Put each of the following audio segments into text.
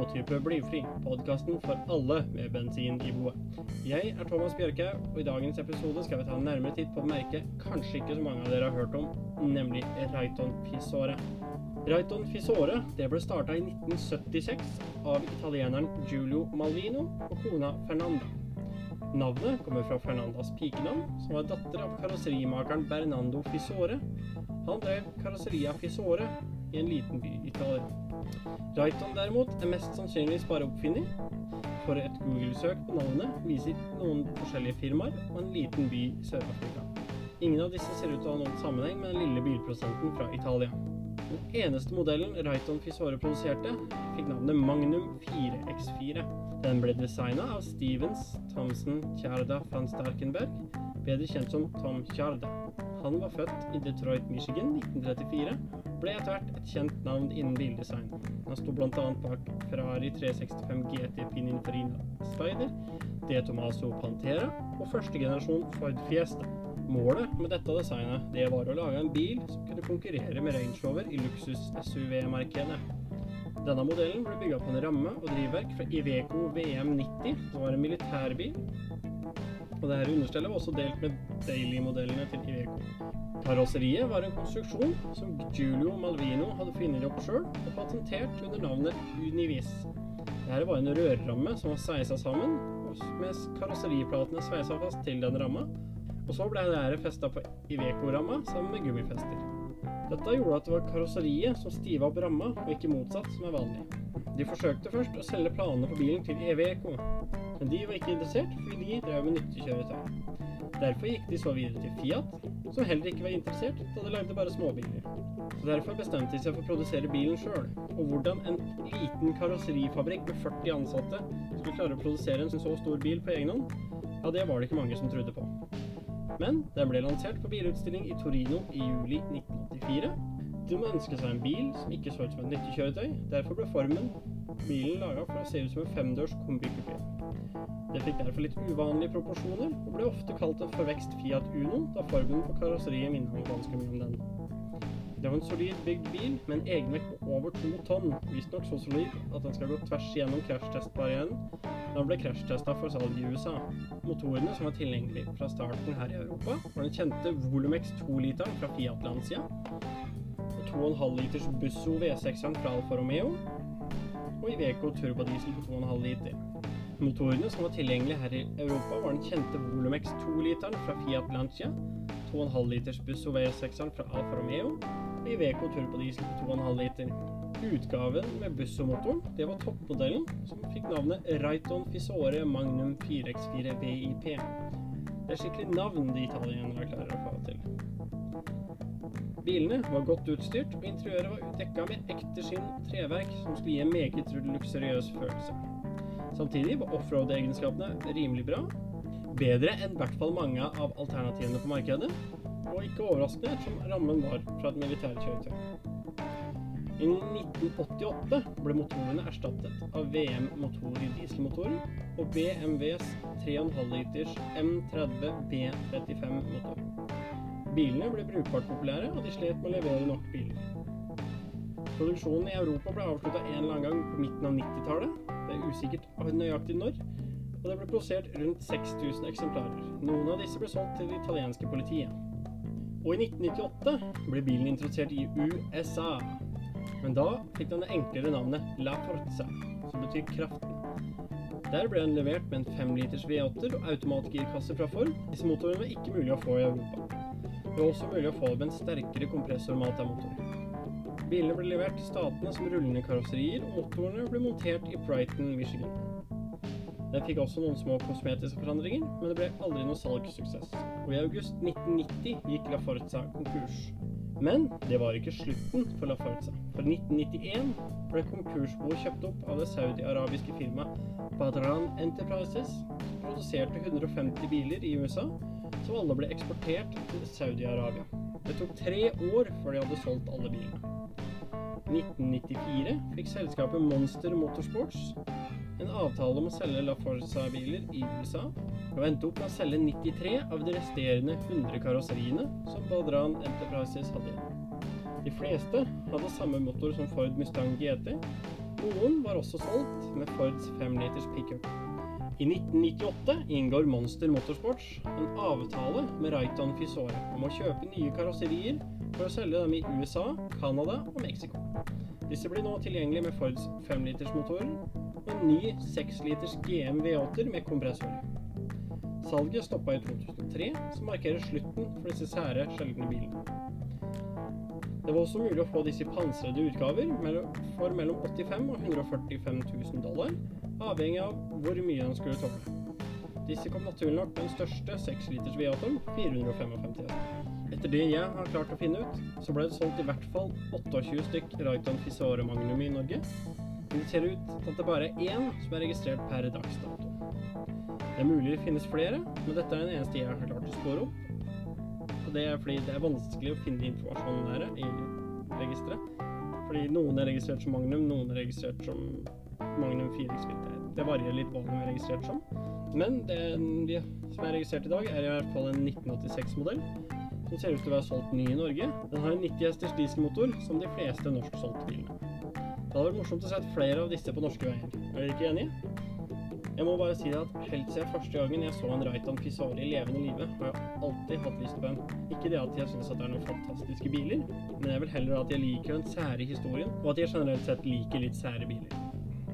blåtype blyfri, podkasten for alle med bensin i blodet. Jeg er Thomas Bjørke, og i dagens episode skal vi ta en nærmere titt på et merke kanskje ikke så mange av dere har hørt om, nemlig Raiton Fisore. Raiton Fisore det ble starta i 1976 av italieneren Giulio Malvino og kona Fernanda. Navnet kommer fra Fernandas pikenavn, som var datter av karosserimakeren Bernando Fisore. Han drev karosseria Fisore i en liten by i Italia. Raiton derimot er mest sannsynligvis bare oppfinner, for et Google-søk på navnet viser noen forskjellige firmaer og en liten by i Sør-Afrika. Ingen av disse ser ut til å ha noen sammenheng med den lille bilprosenten fra Italia. Den eneste modellen Raiton Fisore produserte, fikk navnet Magnum 4X4. Den ble designa av Stevens Thomsen Tjarda van Starkenberg, bedre kjent som Tom Tjarda. Han var født i Detroit, Michigan 1934 ble etter hvert et kjent navn innen bildesign. Han sto bl.a. bak Ferrari 365 GT Pininfarina Spider, De Tomaso Pantera og første generasjon Ford Fiesta. Målet med dette designet det var å lage en bil som kunne konkurrere med Range Rover i luksus-SUV-markedet. Denne modellen ble bygga på en ramme og drivverk fra Iveco VM90, som var en militærbil. Og dette understellet var også delt med Daily-modellene til Iveco. Karosseriet var en konstruksjon som Giulio Malvino hadde funnet opp sjøl og patentert under navnet Univis. Dette var en rørramme som var sveisa sammen, med karosseriplatene sveisa fast til den ramma. Og så ble dette festa på Iveco-ramma sammen med gummifester. Dette gjorde at det var karosseriet som stiva opp ramma, og ikke motsatt, som er vanlig. De forsøkte først å selge planene på bilen til Iveco, men de var ikke interessert fordi de drev med nyttekjøretøy. Derfor gikk de så videre til Fiat, som heller ikke var interessert, da de lagde bare småbiler. Så Derfor bestemte de seg for å produsere bilen sjøl. Og hvordan en liten karosserifabrikk med 40 ansatte skulle klare å produsere en så stor bil på egen hånd, ja, det var det ikke mange som trodde på. Men den ble lansert på bilutstilling i Torino i juli 1984. De ønske seg en bil som ikke så ut som et nyttekjøretøy. Derfor ble formen bilen laga for å se ut som en femdørs kombikupé. Det fikk derfor litt uvanlige proporsjoner, og ble ofte kalt en forvekst Fiat Uno, da formen på karosseriet minnet ganske mye om den. Det var en solid bygd bil med en egenvekt på over to tonn, visstnok så solid at den skal gå tvers gjennom krasjtestbarrieren da den ble krasjtesta for salg i USA. Motorene som var tilgjengelige fra starten her i Europa, var den kjente Volumex 2-literen fra Fiat Lancia, og 2,5 liters Busso V6-en fra Alfa Romeo, og Iveco turbodiesel på 2,5 liter. Motorene som var tilgjengelige her i Europa, var den kjente Volumex 2-literen fra Fiat Lancia, 2,5 liters Busso V6-eren fra Alfa Romeo og Iveco turbodiesel på 2,5 liter. Utgaven med Busso-motoren det var toppmodellen, som fikk navnet Raiton Fisore Magnum 4X4 VIP. Det er skikkelig navn de italienere klarer å få til. Bilene var godt utstyrt, og interiøret var dekka med ekte skinn treverk som skulle gi en meget luksuriøs følelse. Samtidig var offroad-egenskapene rimelig bra. Bedre enn i hvert fall mange av alternativene på markedet. Og ikke overraskende ettersom rammen var fra et militært kjøretøy. I 1988 ble motorene erstattet av VM-motor i dieselmotoren og BMWs 3,5 liters M30 B35-motor. Bilene ble brukbart populære, og de slet med å levere nok biler. Produksjonen i Europa ble avslutta en eller annen gang på midten av 90-tallet, det er usikkert nøyaktig når, og det ble produsert rundt 6000 eksemplarer. Noen av disse ble solgt til det italienske politiet. Og i 1998 ble bilen introdusert i USA. Men da fikk den det enklere navnet La Forza, som betyr kraften. Der ble den levert med en 5 liters V8 og automatgirkasse fra Ford. Disse motorene var ikke mulig å få i Europa. Det var også mulig å få med en sterkere kompressormata-motor. Bilene ble levert til statene som rullende karosserier, og motorene ble montert i Brighton, Michigan. Den fikk også noen små kosmetiske forandringer, men det ble aldri noe salgssuksess. Og i august 1990 gikk La Forza konkurs. Men det var ikke slutten for La Forza. For 1991 ble konkursboet kjøpt opp av det saudi-arabiske firmaet Badran Enterprises, som produserte 150 biler i USA, som alle ble eksportert til Saudi-Arabia. Det tok tre år før de hadde solgt alle bilene. 1994 fikk selskapet Monster Motorsports en avtale om å selge La Forza-biler i USA, og endte opp med å selge 93 av de resterende 100 karosseriene som Badran Enterprises hadde igjen. De fleste hadde samme motor som Ford Mustang GT, Noen var også solgt med Fords 5 liters pickup. I 1998 inngår Monster Motorsports en avtale med Raiton Fisore om å kjøpe nye karosserier for å selge dem i USA, Canada og Mexico. Disse blir nå tilgjengelige med Fords 5 liters motorer og ny 6 liters GM V8-er med kompressor. Salget stoppa i 2003, som markerer slutten for disse sære, sjeldne bilene. Det var også mulig å få disse i pansrede utgaver for mellom 85 og 145 000 dollar, avhengig av hvor mye den skulle tåle. Disse kom naturlig nok med den største 6 liters V8-en, 455 Etter det jeg har klart å finne ut, så ble det solgt i hvert fall 28 stykk Raiton Fisore Magnum i Norge. Men det ser ut at det bare er én som er registrert per dags dato. Det er mulig det finnes flere, men dette er den eneste jeg har klart å spore opp. Og det er fordi det er vanskelig å finne informasjonen der i registeret. Fordi noen er registrert som Magnum, noen er registrert som Magnum 4 X-Filter. Det varierer litt hva den er registrert som. Men det som er registrert i dag, er i hvert fall en 1986-modell. Som ser ut til å være solgt ny i Norge. Den har en 90 hesters dieselmotor, som de fleste norsksolgte bilene. Det hadde vært morsomt å se flere av disse på norske veier. Er dere ikke enige? Jeg må bare si at helt siden første gangen jeg så en Raitan Fisari i levende live, har jeg alltid hatt lyst på en. Ikke det at jeg syns det er noen fantastiske biler, men jeg vil heller at jeg liker den sære historien, og at jeg generelt sett liker litt sære biler.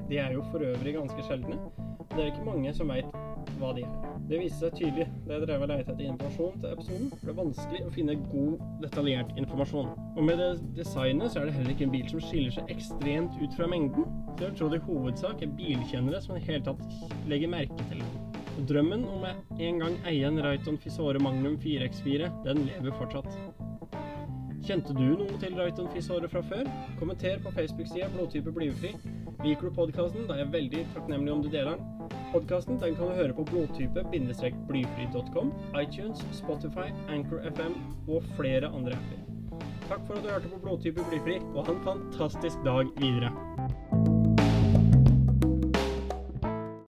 De er jo for øvrig ganske sjeldne. og Det er ikke mange som veit hva de er. Det viser seg tydelig da jeg drev og lette etter informasjon til episoden. Det er vanskelig å finne god, detaljert informasjon. Og med det designet så er det heller ikke en bil som skiller seg ekstremt ut fra mengden. Så jeg tror det i hovedsak er bilkjennere som i det hele tatt legger merke til den. Og drømmen om jeg en gang eier en Raiton Fisore Magnum 4X4, den lever fortsatt. Kjente du noe til Raiton Fisore fra før? Kommenter på Facebook-sida Blodtype blyfri Liker du podkasten, da er jeg veldig takknemlig om du deler den. Podkasten kan du høre på blodtype-blyfri.com, iTunes, Spotify, Anchor FM og flere andre apper. Takk for at du hørte på Blodtype blyfri, og ha en fantastisk dag videre.